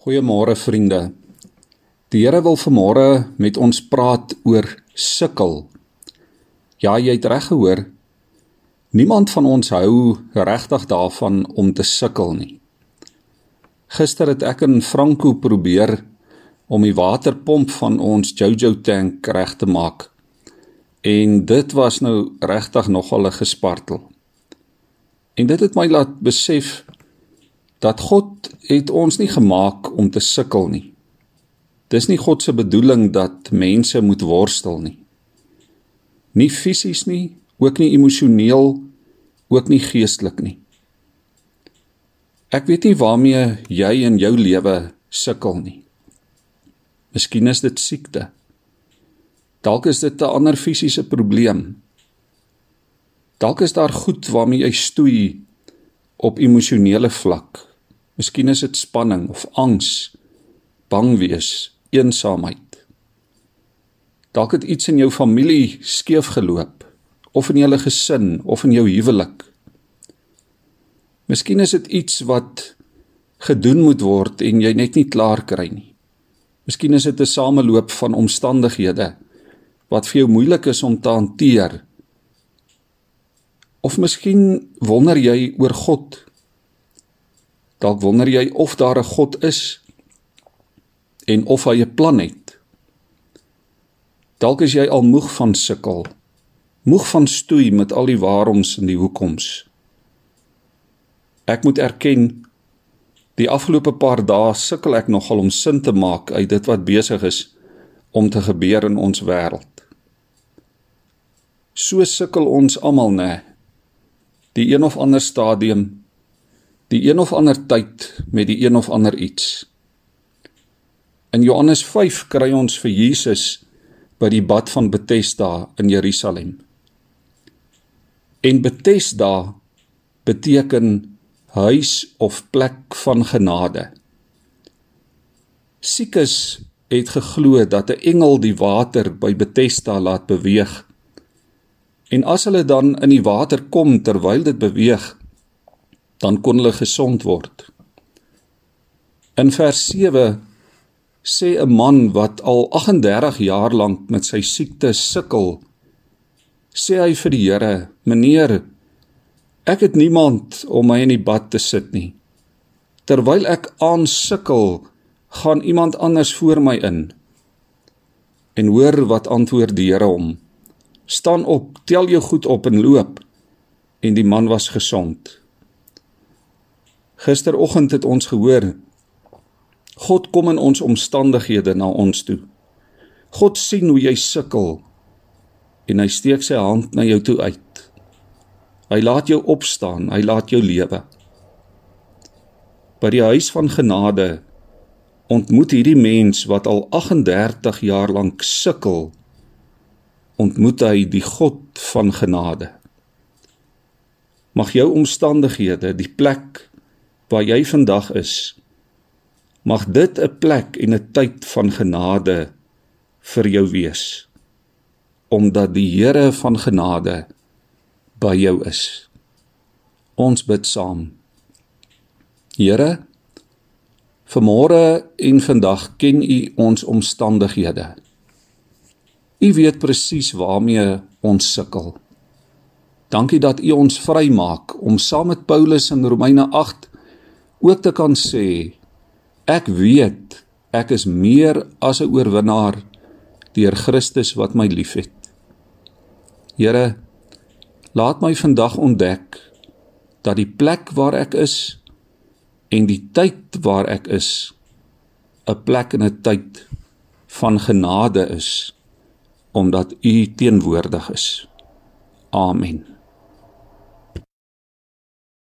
Goeiemôre vriende. Die Here wil vanmôre met ons praat oor sukkel. Ja, jy het reg gehoor. Niemand van ons hou regtig daarvan om te sukkel nie. Gister het ek in Franco probeer om die waterpomp van ons Jojo tank reg te maak. En dit was nou regtig nogal 'n gespartel. En dit het my laat besef dat God het ons nie gemaak om te sukkel nie. Dis nie God se bedoeling dat mense moet worstel nie. Nie fisies nie, ook nie emosioneel, ook nie geestelik nie. Ek weet nie waarmee jy in jou lewe sukkel nie. Miskien is dit siekte. Dalk is dit 'n ander fisiese probleem. Dalk is daar goed waarmee jy stoei op emosionele vlak Miskien is dit spanning of angs, bang wees, eensaamheid. Dalk het iets in jou familie skeef geloop of in julle gesin of in jou huwelik. Miskien is dit iets wat gedoen moet word en jy net nie klaar kry nie. Miskien is dit 'n sameloop van omstandighede wat vir jou moeilik is om te hanteer. Of miskien wonder jy oor God Dalk wonder jy of daar 'n God is en of hy 'n plan het. Dalk is jy al moeg van sukkel. Moeg van stoei met al die waaroms en die hoekoms. Ek moet erken die afgelope paar dae sukkel ek nogal om sin te maak uit dit wat besig is om te gebeur in ons wêreld. So sukkel ons almal nê. Die een of ander stadium die een of ander tyd met die een of ander iets. In Johannes 5 kry ons vir Jesus by die bad van Bethesda in Jerusalem. En Bethesda beteken huis of plek van genade. Siekes het geglo dat 'n engel die water by Bethesda laat beweeg. En as hulle dan in die water kom terwyl dit beweeg, dan kon hulle gesond word. In vers 7 sê 'n man wat al 38 jaar lank met sy siekte sukkel, sê hy vir die Here: "Meneer, ek het niemand om my in die bad te sit nie. Terwyl ek aansukkel, gaan iemand anders voor my in." En hoor wat antwoord die Here hom: "Staan op, tel jou goed op en loop." En die man was gesond. Gisteroggend het ons gehoor God kom in ons omstandighede na ons toe. God sien hoe jy sukkel en hy steek sy hand na jou toe uit. Hy laat jou opstaan, hy laat jou lewe. By die huis van genade ontmoet hierdie mens wat al 38 jaar lank sukkel, ontmoet hy die God van genade. Mag jou omstandighede, die plek waar jy vandag is, mag dit 'n plek en 'n tyd van genade vir jou wees. Omdat die Here van genade by jou is. Ons bid saam. Here, vanmôre en vandag ken U ons omstandighede. U weet presies waarmee ons sukkel. Dankie dat U ons vrymaak om saam met Paulus in Romeine ook te kan sê ek weet ek is meer as 'n oorwinnaar deur Christus wat my liefhet. Here, laat my vandag ontdek dat die plek waar ek is en die tyd waar ek is 'n plek en 'n tyd van genade is omdat U teenwoordig is. Amen.